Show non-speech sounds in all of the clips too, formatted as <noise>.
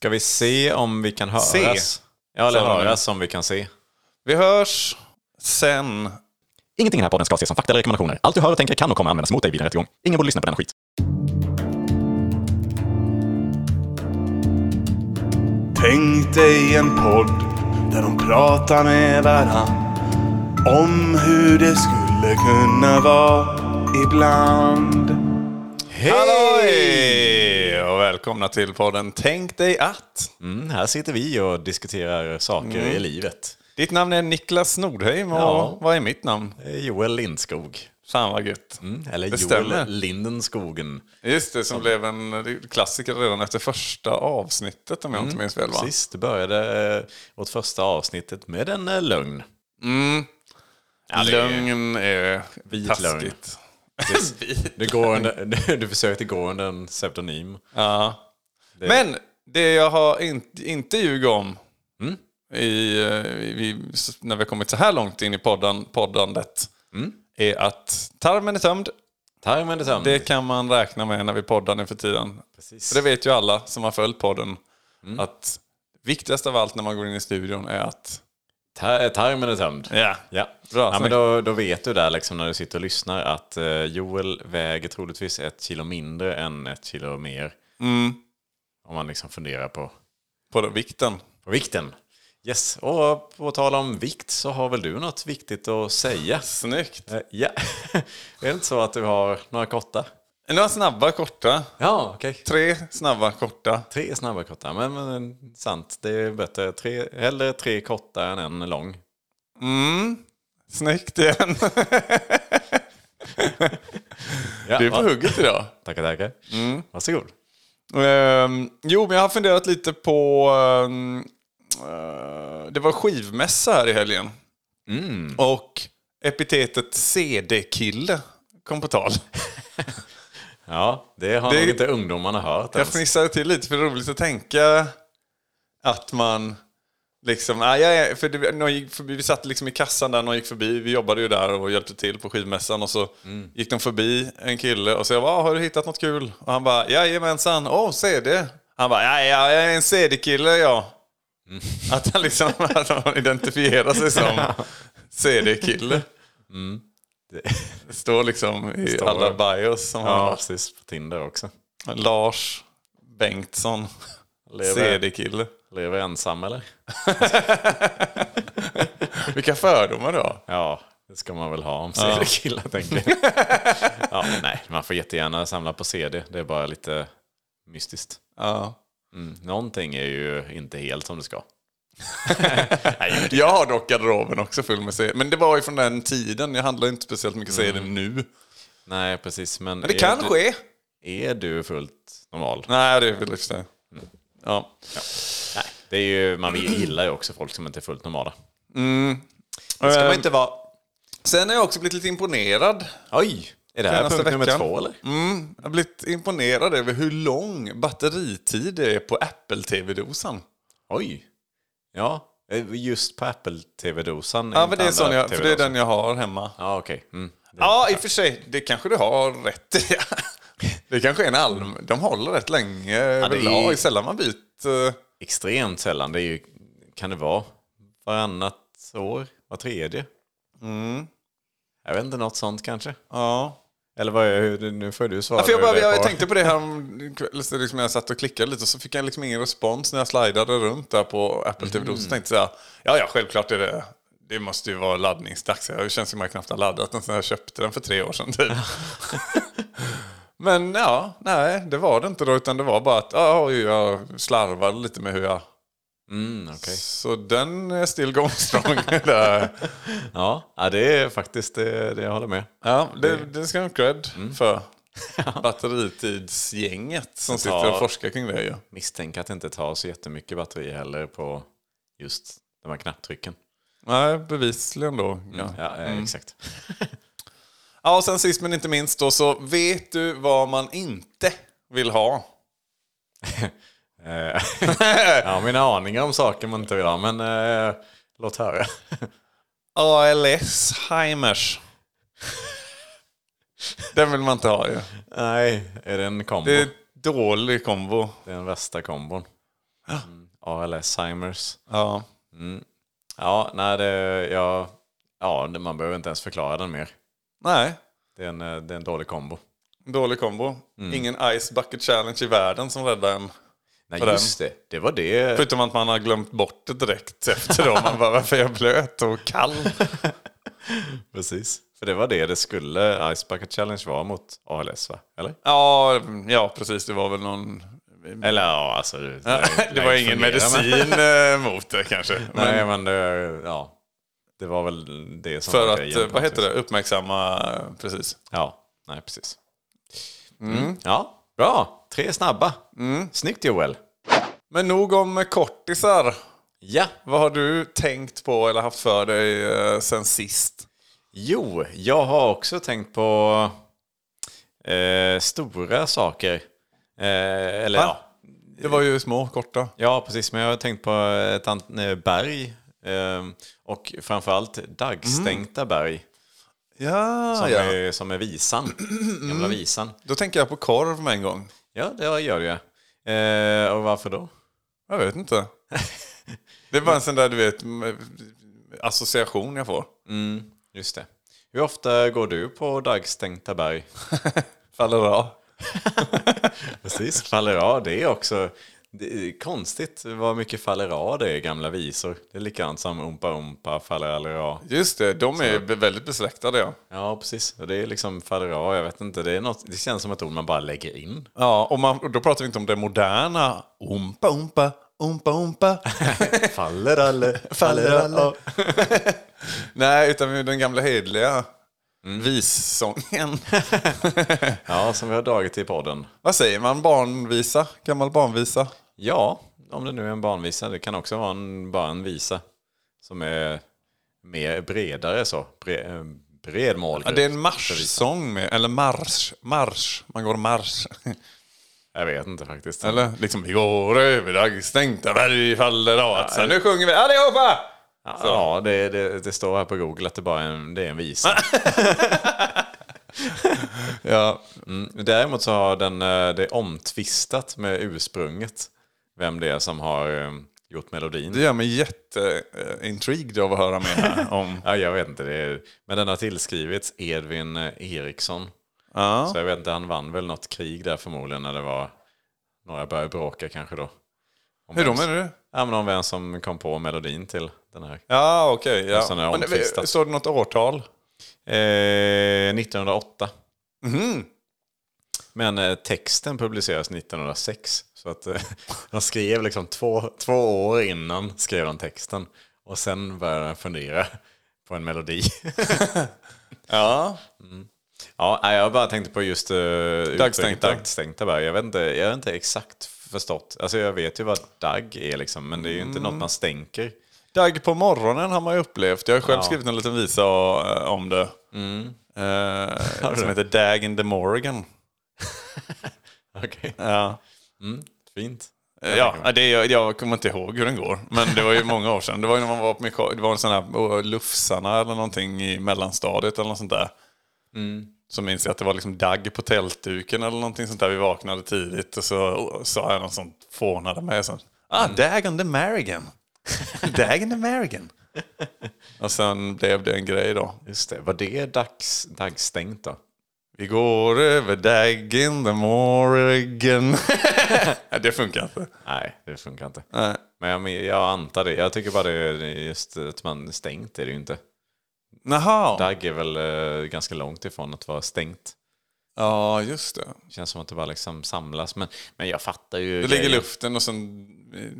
Ska vi se om vi kan höras? Se. Ja, eller höras om vi kan se. Vi hörs sen. Ingenting i den här podden ska ses som fakta eller rekommendationer. Allt du hör och tänker kan och kommer användas mot dig vid en rättegång. Ingen borde lyssna på denna skit. Tänk dig en podd där de pratar med varann om hur det skulle kunna vara ibland. Halloj! Och välkomna till podden Tänk dig att. Mm, här sitter vi och diskuterar saker i livet. Ditt namn är Niklas Nordheim och Ja. vad är mitt namn? Joel Lindskog. Fan vad gött. Mm, eller Det Joel stämmer. Lindenskogen. Just det, som blev en klassiker redan efter första avsnittet om jag inte minns väl va? Precis, det började eh, vårt första avsnittet med en eh, lögn. Ja, det är- Lögn är Vit lögn. Du, går under, <laughs> du försökte gå under en pseudonym. Ja. Men det jag har inte, inte ljugit om Mm. i, eh, i, när vi har kommit så här långt in i poddan, poddandet Mm. är att tarmen är tömd. Tarmen är tömd. Det kan man räkna med när vi poddar nu för tiden. Precis. För det vet ju alla som har följt podden. Mm. Att viktigast av allt när man går in i studion är att... Ta- tarmen är tömd. Ja, Ja, Bra, ja men då, då vet du där liksom när du sitter och lyssnar att eh, Joel väger troligtvis ett kilo mindre än ett kilo mer. Mm. Om man liksom funderar på, på den vikten. på vikten. Yes, och på tal om vikt så har väl du något viktigt att säga? Snyggt. Eh, ja, <laughs> är det inte så att du har några korta? Några snabba, korta. Ja, okej. Tre snabba, korta. Tre snabba korta, men, men sant. Det är bättre. Tre, hellre tre korta än en lång. Mm. Snyggt igen. <laughs> Ja, Du är på hugget idag. Tackar, tackar. Mm. Varsågod. Ehm, jo, men jag har funderat lite på... ehm, eh, det var skivmässa här i helgen. Mm. Och epitetet CD-kille kom på tal. <laughs> Ja, det har Det- nog inte ungdomarna hört Jag fnissade till lite för det är roligt att tänka att man liksom, nej, jag är, för det, någon gick förbi, vi satt liksom i kassan där, någon gick förbi, vi jobbade ju där och hjälpte till på skivmässan och så Mm. gick de förbi en kille och sa, "Va, har du hittat något kul? Och han bara, jajamensan, åh, CD. Han bara, ja, ja, jag är en CD-kille, ja. Mm. Att han liksom, <laughs> att han identifierar sig som <laughs> CD-kille. Det <laughs> står liksom i Står- alla bios som Ja, har. precis. På Tinder också. Lars Bengtsson. CD-kille. lever ensam eller? <laughs> Vilka fördomar har. Ja, det ska man väl ha om CD-killar tänker jag. <laughs> ja, nej, man får jättegärna samla på CD. Det är bara lite mystiskt. Ja. Mm. Någonting är ju inte helt som det ska. <laughs> Jag har dock garderoben också full med CD. Men det var ju från den tiden. Jag handlar inte speciellt mycket CD nu. Nej, precis. Men, Men det kan du, ske. Är du fullt normal? Nej, det är väl det. Ja. Nej, det är ju, man gillar ju också folk som inte är fullt normala. Mm. Det ska man Ehm, inte vara... Sen har jag också blivit lite imponerad. Oj! Är det här punkt nummer veckan. två eller? Mm, jag har blivit imponerad över hur lång batteritid det är på Apple TV-dosan. Oj! Ja, eh, just på Apple TV-dosan. Ja, men det är, sån jag, för det är den jag har hemma. Ja, okej. Mm. Ja, i och för sig. Det kanske du har rätt i. <laughs> Det kanske är en allmän... De håller rätt länge det är- är sällan man byter... Extremt sällan. Det är ju, kan det vara varannat år? Var tredje? Jag vet inte, något sånt kanske? Ja. Eller vad är, hur- nu får du svara. Ja, jag, bara, det jag tänkte på det här om liksom jag satt och klickade lite och så fick jag liksom ingen respons när jag slidade runt där på Apple TV. Så tänkte jag, ja, ja, självklart är det. Det måste ju vara laddningsdags. Det känns som att jag knappt har laddat den sen jag köpte den för tre år sedan. Typ. <laughs> Men ja, nej, det var det inte då. Utan det var bara att ja, jag slarvade lite med hur jag... Mm, okej. Så den är still going strong. <laughs> där. Ja, ja, det är faktiskt det, det jag håller med. Ja, det, det ska ha cred för. <laughs> Batteritidsgänget som sitter och forskar kring det ju. Misstänker att det inte tar så jättemycket batteri heller på just de här knapptrycken. Nej, bevisligen då. Ja. Ja, eh, exakt. <laughs> ja, och sen sist men inte minst då så vet du vad man inte vill ha? Eh, <laughs> jag har mina aningar om saker man inte vill ha, men eh, låt höra. <laughs> ALS-Heimers. <laughs> Den vill man inte ha ju. Nej, är det en kombo? Det är Det en dålig kombo. är den värsta kombon. Mm. ALS-Simers. Ja. Ja, nej, det, ja, ja, det- man behöver inte ens förklara den mer. Nej, Det är en, eh, det är en dålig kombo. dålig kombo. Mm. Ingen Ice Bucket Challenge i världen som räddar en. Nej, den. just det. Det var det. Förutom att man har glömt bort det direkt efter då. Man bara, varför är jag blöt och kall? <laughs> Precis. För det var det det skulle Ice Bucket Challenge vara mot ALS, va? Eller? Ja, ja precis. Det var väl någon... Eller ja, alltså... Det, <laughs> Det var ingen medicin eh, mot det kanske. Men Nej, men det, ja. Det var väl det som för var att, eh, vad heter det, vis. uppmärksamma, eh, precis. Ja, nej precis. Mm. Ja, bra. Tre snabba. Snyggt Joel. Men nog om kortisar. Ja. Vad har du tänkt på eller haft för dig eh, sen sist? Jo, jag har också tänkt på eh, stora saker. Eh, eller ja. Det var ju små, korta. Ja, precis. Men jag har tänkt på ett eh, berg. Eh, och framförallt daggstänkta berg. Ja, Som, ja. är, som är visan. Gamla visan. Då tänker jag på korv med en gång. Ja, det gör ju. Eh, och varför då? Jag vet inte. Det är bara en sån där, du vet, association jag får. Mm, just det. Hur ofta går du på daggstänkta berg? <laughs> Faller av. <laughs> Precis, fallera, det är också det är konstigt vad mycket fallera det är gamla visor. Det är likadant som umpa umpa, fallera. Just det, de är be- väldigt besläktade ja. Ja, precis. Och det är liksom fallera, jag vet inte, det, är något, det känns som ett ord man bara lägger in. Ja, och, man, och då pratar vi inte om det moderna. Umpa, umpa, umpa, umpa. <laughs> Faller alle, Faller alle. <laughs> Nej, utan den gamla hedliga vissången. <laughs> Ja, som vi har dragit i podden. Vad säger man? Barnvisa? Gammal barnvisa? Ja, om det nu är en barnvisa. Det kan också vara en, bara en visa som är mer bredare så. Bre, eh, bred målgrupp. Ja, det är en marschsång, med, eller marsch. Marsch. Man går marsch. Jag vet inte faktiskt. Eller liksom, vi går över daggstänkta berg faller av. Så nu sjunger vi allihopa! Ja, ja det, det, det står här på Google att det bara är en, det är en visa. <laughs> Ja, Mm. Däremot så har den, eh, det är omtvistat med ursprunget. Vem det är som har eh, gjort melodin. det gör mig jätteintrigued av att höra mer om. <laughs> Ja, jag vet inte. Det är, men den har tillskrivits Edvin eh, Eriksson. Ja. Så jag vet inte, han vann väl något krig där förmodligen när det var några började bråka kanske då. Om Hur då menar du? Ja, men om vem som kom på melodin till den här. Ja, okej. ja. är det Men. Står det något årtal? Eh, 1908. Mhm. Men eh, texten publicerades 1906. Så att eh, <laughs> de skrev liksom två, två år innan skrev de texten. Och sen började de fundera på en melodi. <laughs> Ja. ja, nej, jag bara tänkte på just uh, Daggstänkta. daggstänkta berg. Jag vet, inte, jag har inte exakt förstått. Alltså jag vet ju vad dagg är liksom, men det är ju inte något man stänker. Dagg på morgonen har man ju upplevt. Jag har själv Ja. skrivit en liten visa eh, om det. Eh, som heter Dag in the Morgan. <laughs> Okej, Ja. fint. Ja, det, jag, jag kommer inte ihåg hur den går. Men det var ju många år sedan. Det var ju när man var på Mika- det var en sån här uh, Lufsarna eller någonting i mellanstadiet eller något sånt där. Så minns jag att det var liksom dagg på tältduken eller någonting sånt där. Vi vaknade tidigt och så sa jag något sånt fånade med. Så, ah, Dag on the Marigan. Dag on the Marigan. och sen blev det en grej då. Just det, var det dags, daggstängt då? Vi går över Dag in the Morgan. <laughs> Nej, det funkar inte. Nej, det funkar inte. Nej. Men jag, antar det. Jag tycker bara det är just att man stängt är det ju inte. Jaha. Dagg är väl eh, ganska långt ifrån att vara stängt. Ja, just det. Känns som att det bara liksom samlas. Men, men jag fattar ju. Det ligger i luften och sen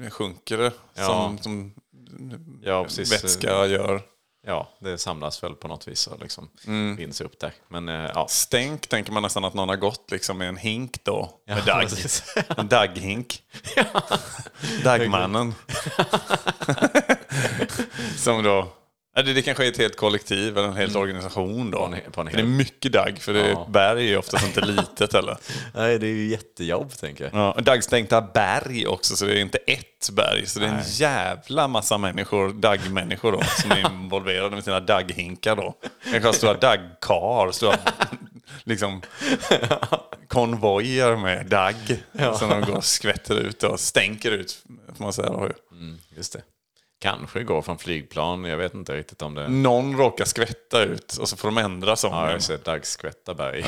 eh, sjunker det. Ja. Som, som Ja, vätska gör. Ja, det samlas väl på något vis och liksom Mm. binds upp där. Men eh, ja. Stänk tänker man nästan att någon har gått liksom med en hink då. Med Ja, dagg. precis. En dagghink. <laughs> Daggmannen. <laughs> som då... Ja, det, det kanske är ett helt kollektiv eller en helt organisation då. På en- på en För det är hel- mycket dagg, för det Ja. berg är ju oftast inte <laughs> litet heller. Nej, det är ju jättejobb tänker jag. Ja, daggstänkta berg också, så det är inte ett berg. Så det är en jävla massa människor, daggmänniskor då, som är involverade med sina dagghinkar då. Kanske har stora daggkar, stora liksom, konvojer med dagg. Som de går och skvätter ut och stänker ut. Får man säga då. Just det. Kanske går från flygplan, jag vet inte riktigt om det... Någon råkar skvätta ut och så får de ändra sången. Ja, jag ser Dag Skvättaberg. <laughs>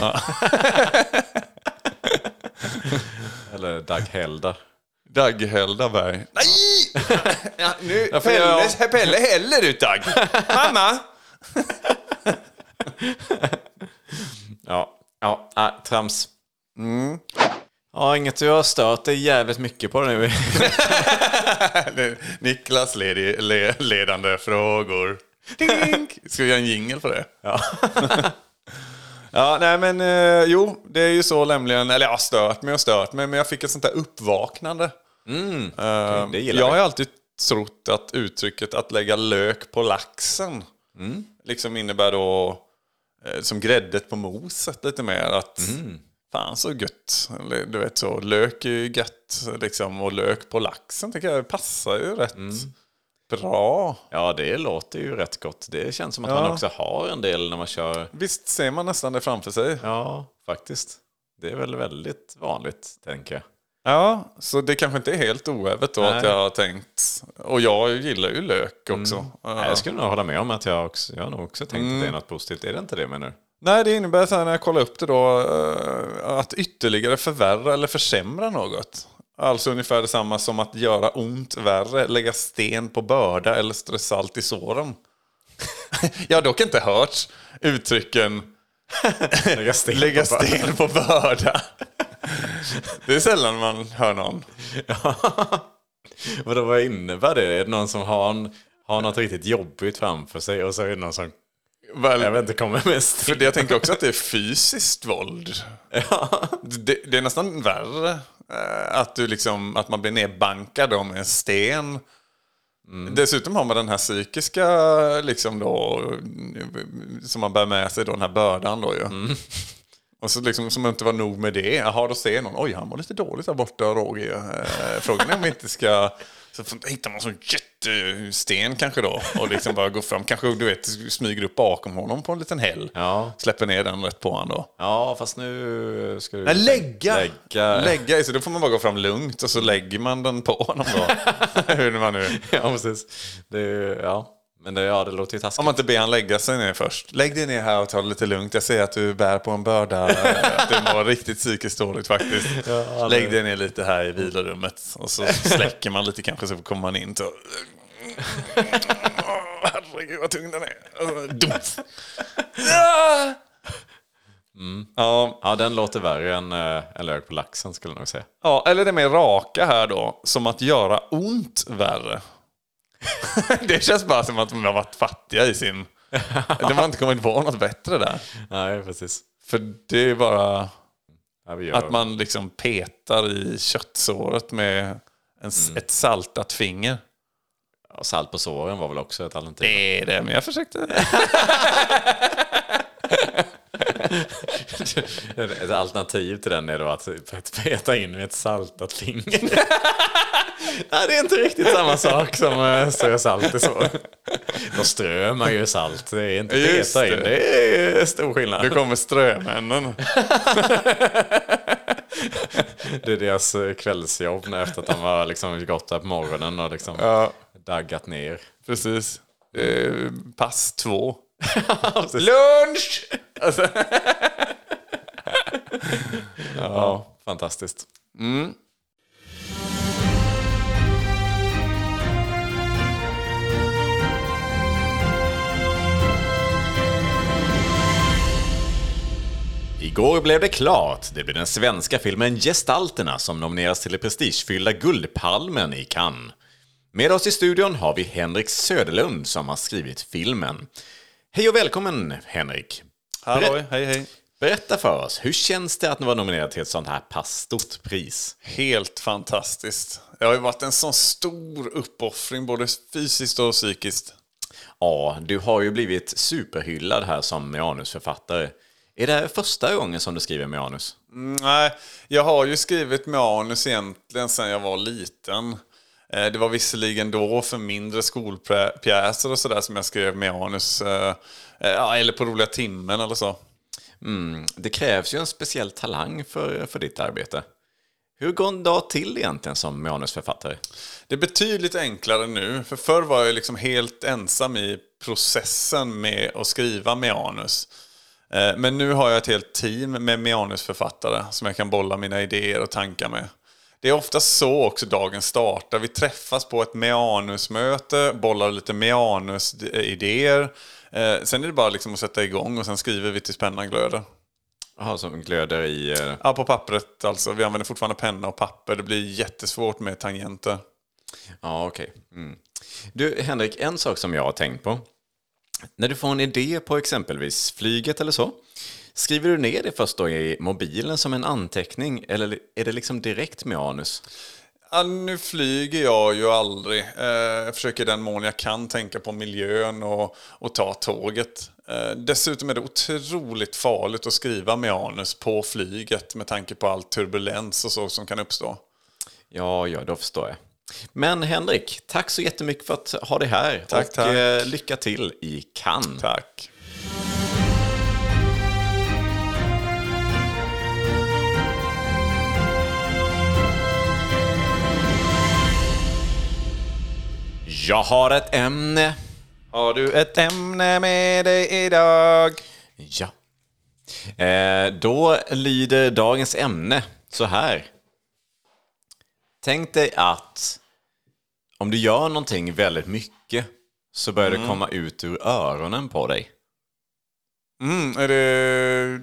Eller Dag Helda. Dag Heldaberg. Nej! Ja, nu får Pelle, jag- Pelle häller ut Dag. Mamma! <laughs> Ja, ja äh, trams. Ja, inget du har stört dig jävligt mycket på nu. <laughs> <laughs> Niklas ledi, le, ledande frågor. Ska vi göra en jingle på det? Ja. <laughs> Ja, nej men eh, jo, det är ju så nämligen, eller jag har stört mig och stört mig, men jag fick ett sånt där uppvaknande. Eh, det gillar jag har ju alltid trott att uttrycket att lägga lök på laxen Mm. liksom innebär då eh, som gräddet på moset lite mer. Att Mm. Fan så gött. Du vet så, lök är ju gött liksom, och lök på laxen tycker jag passar ju rätt Mm. bra. ja, det låter ju rätt gott. Det känns som att Ja. man också har en del när man kör. Visst ser man nästan det framför sig? Ja, faktiskt. Det är väl väldigt vanligt, tänker jag. Ja, så det kanske inte är helt oävet då Nej. att jag har tänkt. Och jag gillar ju lök också. Ja. Nej, Jag skulle nog hålla med om att jag, också, jag har nog också tänkt Mm. att det är något positivt. Är det inte det menar du? Nej, det innebär så här när jag kollar upp det då eh, att ytterligare förvärra eller försämra något. Alltså ungefär detsamma som att göra ont värre, lägga sten på börda eller strö salt i såren. <laughs> jag har dock inte hört uttrycken <laughs> Lägga sten <laughs> lägga på börda. sten på börda. det är sällan man hör någon. Vadå, vad innebär det? Är det någon som har, en, har något riktigt jobbigt framför sig och så är det någon som, Väl, jag vet inte, kommer med sten? För det, jag tänker också att det är fysiskt våld. <laughs> Det, det är nästan värre. eh, Att, du liksom, att man blir nedbankad med en sten. Dessutom har man den här psykiska, liksom då, som man bär med sig, då, den här bördan då ju. Och så liksom, som inte var nog med det, jaha då ser någon, oj han var lite dåligt där borta Roger. Eh, frågan är om vi inte ska, så hittar man sån jättesten kanske då. Och liksom bara går fram, kanske du vet, smyger upp bakom honom på en liten häll. Ja. Släpper ner den rätt på honom då. Ja, fast nu ska du... Nej, lägga! Lägga. Lägga så då får man bara gå fram lugnt och så lägger man den på honom då. <laughs> Hur man nu... Ja, precis. Det ja. Men det, ja, det låter ju taskigt. Om man inte ber han lägga sig ner först. Lägg dig ner här och ta det lite lugnt. Jag ser att du bär på en börda. att <laughs> du mår riktigt psykiskt dåligt faktiskt. Lägg dig ner lite här i vilorummet. Och så släcker man lite kanske så kommer man in. Så... Herregud vad tung den är. Ah! Ja, Ja, den låter värre än uh, en lök på laxen skulle jag nog säga. Ja, eller det mer raka här då, som att göra ont värre. <laughs> det känns bara som att de har varit fattiga i sin... <laughs> De har inte kommit på något bättre där. Nej, precis. För det är bara Ja, att man liksom petar i köttsåret med en, ett saltat finger. ja, salt på såren var väl också ett alternativ. Det är det, men jag försökte... <laughs> Ett alternativ till den är då att peta in med ett saltat finger. <laughs> Nej, det är inte riktigt samma sak som uh, strö salt i så. <laughs> Då strör man ju salt. Det är inte Just peta in. det. Det är stor skillnad. Nu kommer strömännen. <laughs> Det är deras eh, kvällsjobb efter att de har liksom gått där på morgonen och liksom Ja, daggat ner. precis. Eh, pass två. Lunch! Alltså, Ja, fantastiskt. Igår blev det klart. Det blir den svenska filmen Gestalterna som nomineras till det prestigefyllda Guldpalmen i Cannes. Med oss i studion har vi Henrik Söderlund som har skrivit filmen. Hej och välkommen Henrik! Halloj, hej hej. Berätta för oss, hur känns det att ni var nominerad till ett sånt här pass stort pris? Helt fantastiskt. Det har ju varit en sån stor uppoffring både fysiskt och psykiskt. Ja, du har ju blivit superhyllad här som manusförfattare. Är det första gången som du skriver manus? Nej, jag har ju skrivit manus egentligen sedan jag var liten. Eh, Det var visserligen då för mindre skolpjäser och sådär som jag skrev manus. eh, eh, Eller på roliga timmen eller så. Mm, det krävs ju en speciell talang för, för ditt arbete. Hur går en dag till egentligen som manusförfattare? Det är betydligt enklare nu. För förr var jag liksom helt ensam i processen med att skriva manus. Eh, Men nu har jag ett helt team med manusförfattare som jag kan bolla mina idéer och tankar med. Det är ofta så också dagen startar. Vi träffas på ett manusmöte, bollar lite manusidéer. Eh, Sen är det bara liksom att sätta igång och sen skriver vi tills pennan glöder. Jaha, som glöder i... eh, Ja, på pappret alltså. Vi använder fortfarande penna och papper. Det blir jättesvårt med tangenter. Ja, okej. Mm. Du, Henrik, en sak som jag har tänkt på. När du får en idé på exempelvis flyget eller så, skriver du ner det först då i mobilen som en anteckning eller är det liksom direkt med anus? Ja, nu flyger jag ju aldrig. Eh, jag försöker i den mån jag kan tänka på miljön och, och ta tåget. Eh, dessutom är det otroligt farligt att skriva manus på flyget med tanke på all turbulens och så som kan uppstå. Ja, ja, då förstår jag. Men Henrik, tack så jättemycket för att ha dig här. Tack, och tack. eh, lycka till i Cannes. Tack. Jag har ett ämne. Har du ett ämne med dig idag? Ja. Eh, då lyder dagens ämne så här. Tänk dig att om du gör någonting väldigt mycket så börjar det komma ut ur öronen på dig. Mm, är det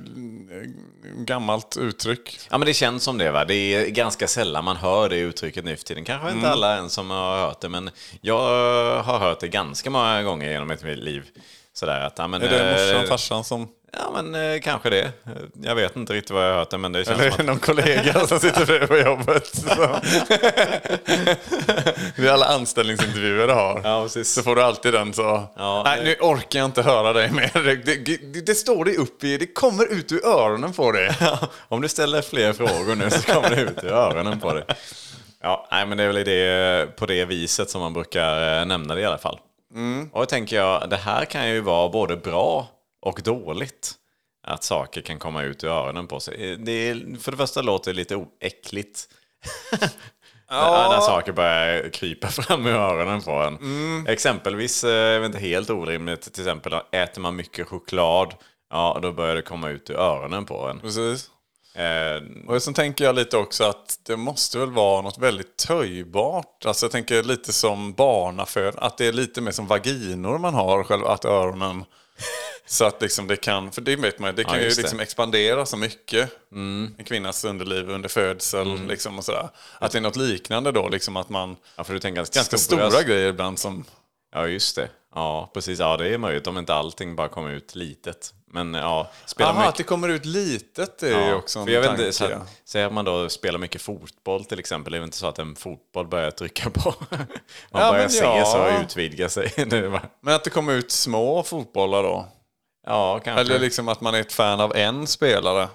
gammalt uttryck? Ja men det känns som det va. Det är ganska sällan man hör det uttrycket nu för tiden. Kanske inte alla än som har hört det men jag har hört det ganska många gånger genom mitt liv. Sådär att, ja, men, Är det morsan, eh, farsan som... Ja men eh, kanske det. Jag vet inte riktigt vad jag har hört det men det känns Eller som är att någon kollega som sitter bredvid på jobbet? Så. Det är alla anställningsintervjuer du har. Ja, precis. Så får du alltid den så. Ja, Nej, det- nu orkar jag inte höra dig mer. Det, det, det står det upp i, det kommer ut ur öronen på dig. Om du ställer fler frågor nu så kommer det ut i öronen på dig. Ja, nej, men det är väl det, på det viset som man brukar eh, nämna det i alla fall. Och då tänker jag, det här kan ju vara både bra och dåligt. Att saker kan komma ut ur öronen på sig. Det är, för det första låter det lite äckligt. <laughs> När, när saker börjar krypa <laughs> fram ur öronen på en. Exempelvis, eh, jag vet inte, helt orimligt, till exempel äter man mycket choklad, ja då börjar det komma ut ur öronen på en. Precis. Eh, Och sen tänker jag lite också att det måste väl vara något väldigt töjbart. Alltså jag tänker lite som barnaföd, att det är lite mer som vaginor man har, själva att öronen. Så att liksom det kan, för det vet man, det kan Ja, ju just det. liksom expandera så mycket. En kvinnas underliv under födsel liksom och sådär. Att det är något liknande då, liksom att man, ja, för du tänker ganska, ganska stora, grejer ibland som, Ja, just det. Ja, precis. Ja, det är möjligt om inte allting bara kommer ut litet. Men ja, spelar Aha, att mycket... det kommer ut litet är ju Ja, också en jag vet tanke. inte, så här, Säg att man då spelar mycket fotboll till exempel. Det är väl inte så att en fotboll börjar trycka på. <laughs> Man Ja, börjar se ja. så utvidga sig. <laughs> Men att det kommer ut små fotbollar då? Ja, kanske. Eller liksom att man är ett fan av en spelare.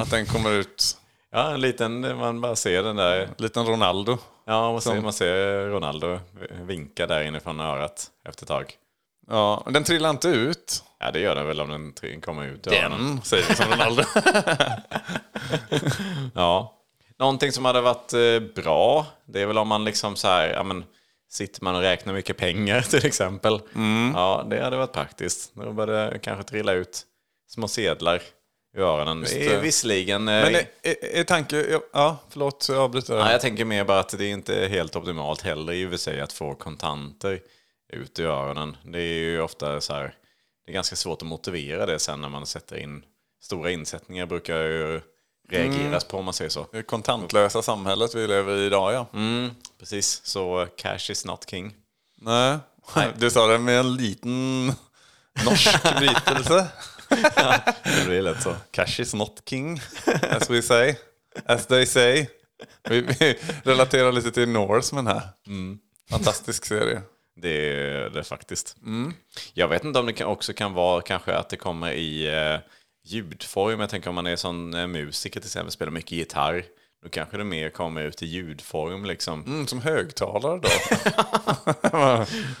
Att den kommer ut, Ja, en liten, man bara ser den där. liten Ronaldo. Ja, man ser, man ser Ronaldo vinka där inifrån örat efter ett tag. Ja, den trillar inte ut. Ja, det gör den väl om den kommer ut ur öronen. Den, säger vi som Ronaldo. <laughs> Ja. Någonting som hade varit eh, bra, det är väl om man liksom så här, ja men, sitter man och räknar mycket pengar <laughs> till exempel. Ja, det hade varit praktiskt. Då började det kanske trilla ut små sedlar ur öronen. Det är det. visserligen... eh, Men är, är, är tanke... Ja, förlåt, jag avbryter. Ja, jag tänker mer bara att det är inte helt optimalt heller i och för sig att få kontanter ut ur öronen. Det är ju ofta så här, det är ganska svårt att motivera det sen när man sätter in stora insättningar brukar ju reageras på om man säger så. Det kontantlösa samhället vi lever i idag, ja. Mm, precis, så uh, cash is not king. Nej. Du sa det med en liten norsk <laughs> brytelse. Det blir lätt så. Cash is not king, <laughs> as we say. As they say. Vi, vi relaterar lite till Norseman här. Fantastisk serie. Det är det faktiskt. Jag vet inte om det också kan vara kanske att det kommer i eh, ljudform. Jag tänker om man är sån eh, musiker till exempel, spelar mycket gitarr. Då kanske det mer kommer ut i ljudform liksom. Mm, som högtalare då.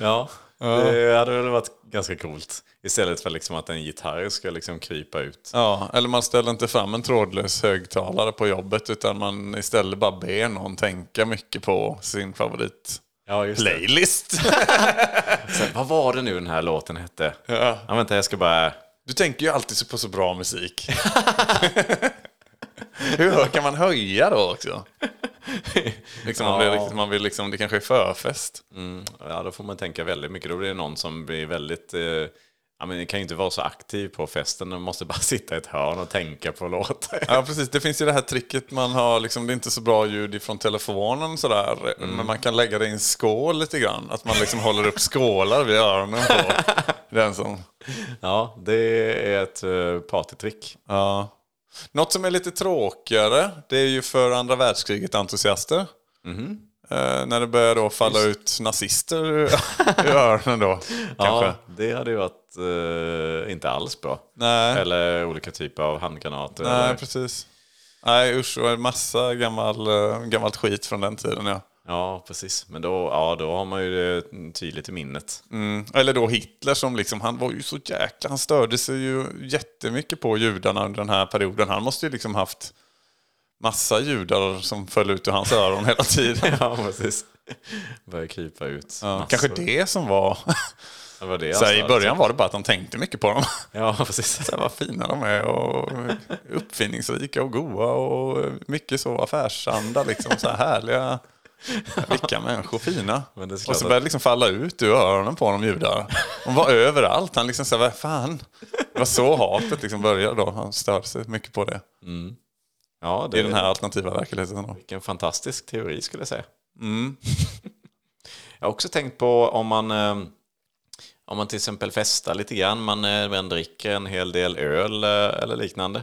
<laughs> Ja. Det hade väl varit ganska coolt. Istället för liksom att en gitarr ska liksom krypa ut. Ja, eller man ställer inte fram en trådlös högtalare på jobbet utan man istället bara ber någon tänka mycket på sin favorit Ja, just playlist. <laughs> Sen, vad var det nu den här låten hette? Ja. Ja, vänta, jag ska bara... Du tänker ju alltid på så bra musik. <laughs> Hur högt kan man höja då också? Liksom man, blir riktigt, man vill liksom, det kanske är förfest. Mm, ja, då får man tänka väldigt mycket. Då blir det någon som blir väldigt... Eh, ja, men det kan ju inte vara så aktiv på festen. Man måste bara <laughs> sitta i ett hörn och tänka på låtar. <laughs> Ja, precis. Det finns ju det här tricket man har, liksom, det är inte så bra ljud ifrån telefonen sådär. Men man kan lägga det i en skål lite grann. Att man liksom håller upp skålar vid öronen på <laughs> den som... Ja, det är ett uh, partytrick. Ja. Något som är lite tråkigare, det är ju för andra världskriget-entusiaster. Eh, när det börjar då falla ut nazister ur öronen då. <laughs> Kanske. Ja, det hade ju varit eh, inte alls bra. Nej. Eller olika typer av handgranater. Nej, eller, precis. Nej, usch, och en massa gammal, eh, gammalt skit från den tiden, ja. ja, precis. Men då, ja, då har man ju det tydligt i minnet. Mm. Eller då Hitler som liksom, han var ju så jäkla, han störde sig ju jättemycket på judarna under den här perioden. Han måste ju liksom haft massa judar som föll ut ur hans öron hela tiden. <laughs> ja, precis. Börjar krypa ut. Ja, kanske det som var... <laughs> Det var det <laughs> Så han I sa, början var det bara att de tänkte mycket på dem. Ja, precis. Så här, vad fina de är och uppfinningsrika och goa och mycket så affärsanda. Liksom, så här härliga, vilka människor, fina. Och så började det liksom falla ut ur öronen på dem judar. De var överallt. Han liksom så här, vad fan. Det var så hatet liksom började då. Han störde sig mycket på det. Ja, det I den här alternativa verkligheten. Då. Vilken fantastisk teori skulle jag säga. Mm. <laughs> Jag har också tänkt på om man, eh, om man till exempel festar lite grann, man, eh, man dricker en hel del öl eh, eller liknande.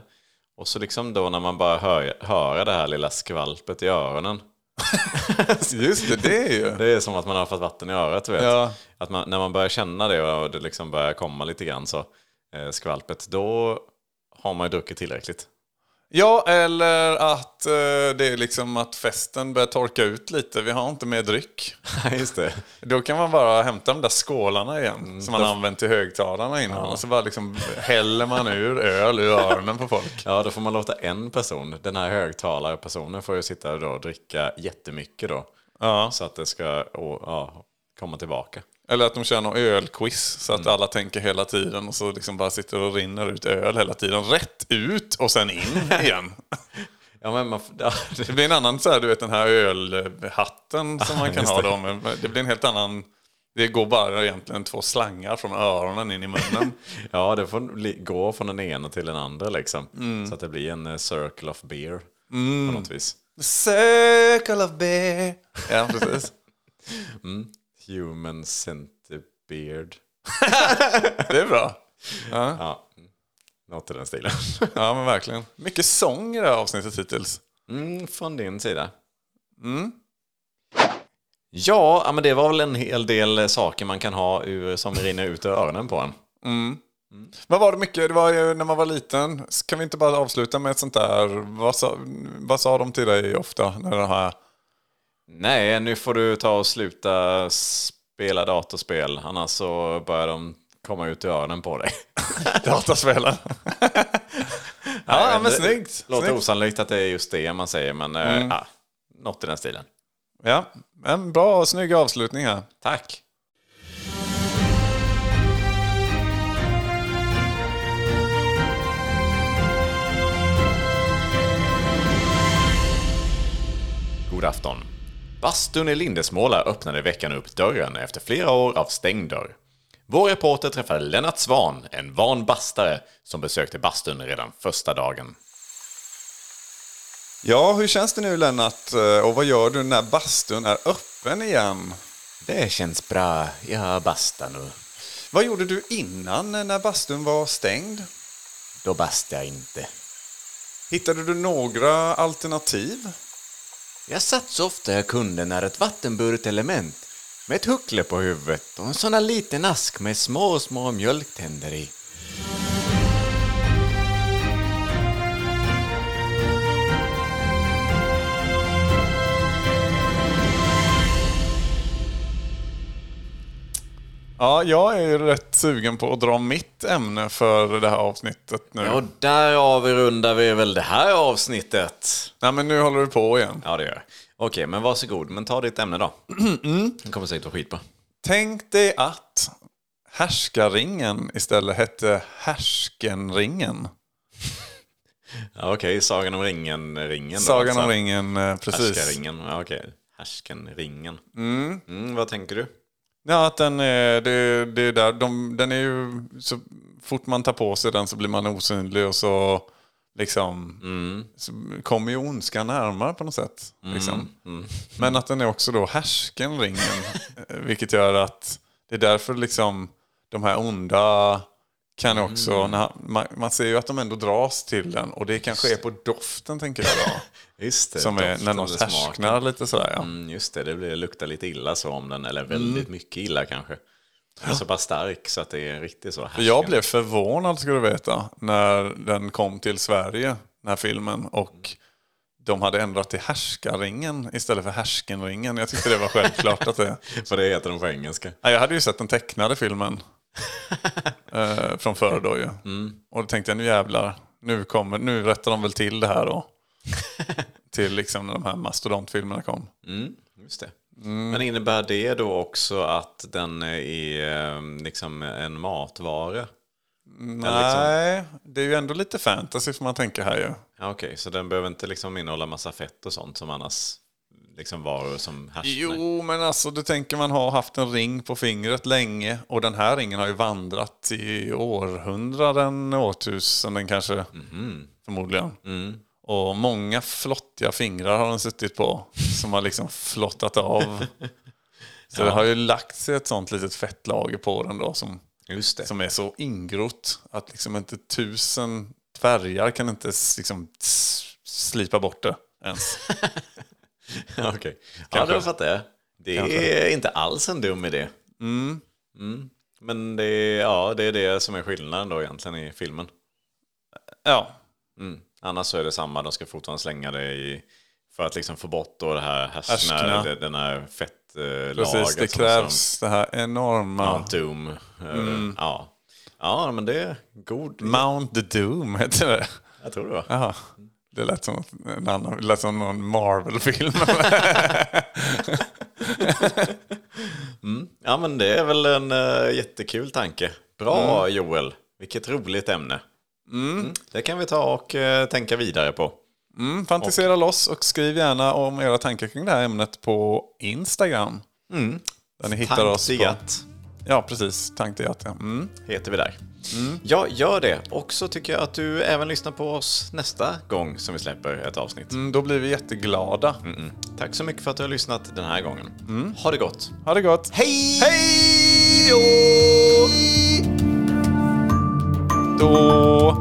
Och så liksom då när man bara hör, hör det här lilla skvalpet i öronen. <laughs> Just det, det är ju... Det är som att man har fått vatten i örat, vet. Ja. Att man, när man börjar känna det och det liksom börjar komma lite grann så, eh, skvalpet, då har man ju druckit tillräckligt. Ja, eller att eh, det är liksom att festen börjar torka ut lite. Vi har inte mer dryck. <laughs> Just det. Då kan man bara hämta de där skålarna igen som man använt till högtalarna innan. Och så bara liksom häller man ur öl ur öronen på folk. Ja, då får man låta en person, den här högtalarpersonen, får ju sitta då och dricka jättemycket då. Ja. Så att det ska å, ja, komma tillbaka. Eller att de kör någon ölquiz så att alla tänker hela tiden och så liksom bara sitter och rinner ut öl hela tiden. Rätt ut och sen in <laughs> igen. Ja, men man, <laughs> ja, Det blir en annan så här, du vet den här ölhatten som man kan ha då. Det blir en helt annan... Det går bara egentligen två slangar från öronen in i munnen. <laughs> ja, det får gå från den ena till den andra liksom. Så att det blir en eh, circle of beer på något vis. Circle of beer. Ja, precis. Human centipede. <laughs> Det är bra. Ja, något i den stilen. <laughs> Ja, men verkligen. Mycket sång i det här avsnittet hittills. Mm, från din sida. Ja, ja, men det var väl en hel del saker man kan ha ur, som rinner ut ur öronen på en. Vad var det mycket? Det var ju när man var liten. Kan vi inte bara avsluta med ett sånt där... Vad sa, vad sa de till dig ofta? När det här... Nej, nu får du ta och sluta spela datorspel, annars så börjar de komma ut ur öronen på dig. <laughs> Dataspelen. <laughs> ja, men det snyggt. Låter snyggt. osannolikt att det är just det man säger, men mm. ja, något i den stilen. Ja, en bra och snygg avslutning här. Tack! God afton. Bastun i Lindesmåla öppnade i veckan upp dörren efter flera år av stängd dörr. Vår reporter träffade Lennart Svan, en van bastare som besökte bastun redan första dagen. Ja, hur känns det nu Lennart? Och vad gör du när bastun är öppen igen? Det känns bra, jag bastar nu. Vad gjorde du innan när bastun var stängd? Då bastar jag inte. Hittade du några alternativ? Jag satt så ofta jag kunde när ett vattenburet element med ett huckle på huvudet och en sån här liten ask med små, små mjölktänder i. Ja, jag är ju rätt sugen på att dra mitt ämne för det här avsnittet nu. Ja, där avrundar vi väl det här avsnittet. Nej, men nu håller du på igen. Ja, det gör jag. Okej, men varsågod. Men ta ditt ämne då. Det kommer säkert vara skitbra. Tänk dig att härskarringen istället hette härskenringen. <laughs> Ja, Okej, Sagan om ringen-ringen. Sagan alltså. om ringen, eh, precis. Härskarringen. Ja, okej. Härskenringen. Mm. vad tänker du? Ja, att den är, det, det är där, de, den är ju, så fort man tar på sig den så blir man osynlig och så liksom så kommer ju ondskan närmare på något sätt. Liksom. Men att den är också då härskenringen, eh, <laughs> vilket gör att det är därför liksom de här onda kan också, när, man, man ser ju att de ändå dras till den och det kanske är på doften tänker jag då. <laughs> Just det. som är när de härsknar lite sådär ja. Mm, just det, det blir, luktar lite illa så om den, eller väldigt mycket illa kanske. Den är så pass stark så att det är riktigt så För jag blev förvånad ska du veta när den kom till Sverige, den här filmen. Och de hade ändrat till härskarringen istället för härskenringen. Jag tyckte det var självklart att det... <laughs> För det heter de på engelska. Ja, jag hade ju sett den tecknade filmen <laughs> eh, från förr då ju. Mm. Och då tänkte jag nu jävlar, nu, kommer, nu rättar de väl till det här då. <laughs> till liksom när de här mastodontfilmerna kom. Mm, just det. Mm. Men innebär det då också att den är eh, liksom en matvara? Nej, det är ju ändå lite fantasy får man tänka här ju. Ja, Okej, så den behöver inte liksom innehålla massa fett och sånt som annars liksom varor som härsknar? Jo, men alltså du tänker man har haft en ring på fingret länge och den här ringen har ju vandrat i århundraden, årtusenden kanske. Förmodligen. Och många flottiga fingrar har den suttit på som har liksom flottat av. <laughs> Så det har ju lagt sig ett sånt litet fettlager på den då som, som är så ingrott att liksom inte tusen färgar kan inte liksom slipa bort det ens. <laughs> <laughs> Okej. Ja, Kanske. då fattar jag. Det är inte alls en dum idé. Mm. Men det är, ja, det är det som är skillnaden då egentligen i filmen. Ja, Mm. Annars så är det samma, de ska fortfarande slänga det i... För att liksom få bort då det här härskna, den här fettlagret. precis. Det krävs det här enorma... Mount Doom. eh, Ja. ja, men det är god. Mount the Doom <laughs> heter det. Jag tror det var. Jaha. Det lät som, en annan, det lät som någon Marvel-film. <laughs> Ja, men det är väl en eh, jättekul tanke. Bra Joel. Vilket roligt ämne. Mm. Det kan vi ta och eh, tänka vidare på. Mm, fantisera loss och skriv gärna om era tankar kring det här ämnet på Instagram. Där ni hittar oss på... Ja, precis. Tanktejat, ja. Mm. heter vi där. Ja, gör det. Och så tycker jag att du även lyssnar på oss nästa gång som vi släpper ett avsnitt. Mm, då blir vi jätteglada. Mm. Tack så mycket för att du har lyssnat den här gången. Ha det gott. Ha det gott! Hej! Hej då! Då...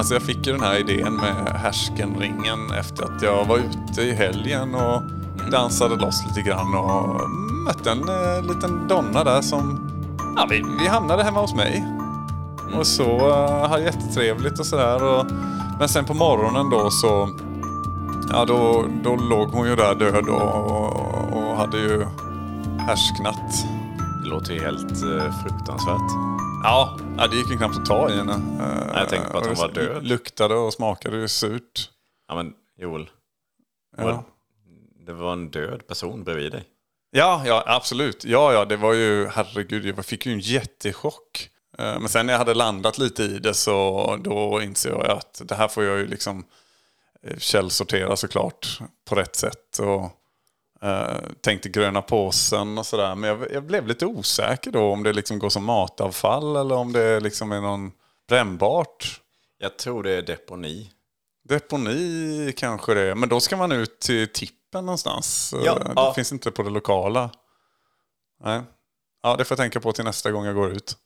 Alltså jag fick ju den här idén med härskenringen efter att jag var ute i helgen och dansade loss lite grann och mötte en eh, liten donna där som... Ja, vi, vi hamnade hemma hos mig. Och så uh, hade jättetrevligt och sådär. Och, men sen på morgonen då så... Ja, då, då låg hon ju där död och, och hade ju härsknat. Det låter ju helt eh, fruktansvärt. Ja, ja, det gick ju knappt att ta i henne. Eh, jag tänkte på att och hon var död. Luktade och smakade ju surt. Ja, men Joel. Ja. Det var en död person bredvid dig. Ja, ja, absolut. Ja, ja, det var ju, herregud, jag fick ju en jättechock. Eh, Men sen när jag hade landat lite i det så då inser jag att det här får jag ju liksom eh, källsortera såklart på rätt sätt. Och eh, tänkte gröna påsen och sådär. Men jag, jag blev lite osäker då om det liksom går som matavfall eller om det liksom är någon brännbart. Jag tror det är deponi. Deponi kanske det är. Men då ska man ut till tippen någonstans. Ja, Eh, det ja. finns inte på det lokala. Nej. Ja, det får jag tänka på till nästa gång jag går ut.